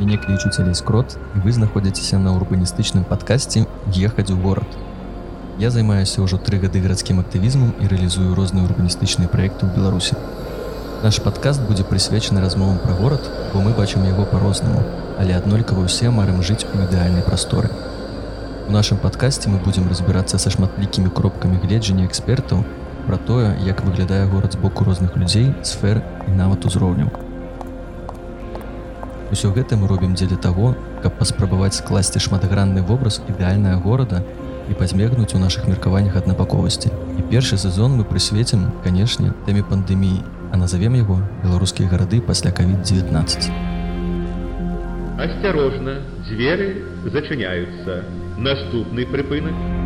Мяне клічуць алесь крот і вы знаходзіцеся на урбаністычным падкасці ехаць у горад. Я займаюся ўжо тры гады гарадскім актывізмам і рэалізую розныя урбаністычныя праекты ў Беларусі. Наш падкаст будзе прысвечаны размовам пра горад, бо мы бачым яго па-рознаму, але аднолькава ўсе марым жыць у ідэальнай прасторы. У нашым падкасці мы будзем разбірацца са шматлікімі кропкамі гледжання экспертаў пра тое, як выглядае горад з боку розных людзей, сфер і нават узроўняў. Усё гэта мы робім дзеля таго, каб паспрабаваць скласці шматгранны вобраз ідэальнага горада і пазмегнуць у нашых меркаваннях аднапаковасці. І першы сезон мы прысвецім, канешне, тэме пандэміі, а назовем яго беларускія гарады пасля COVID-19. Асцярожна, дзверы зачыняюцца. Наступны прыпынак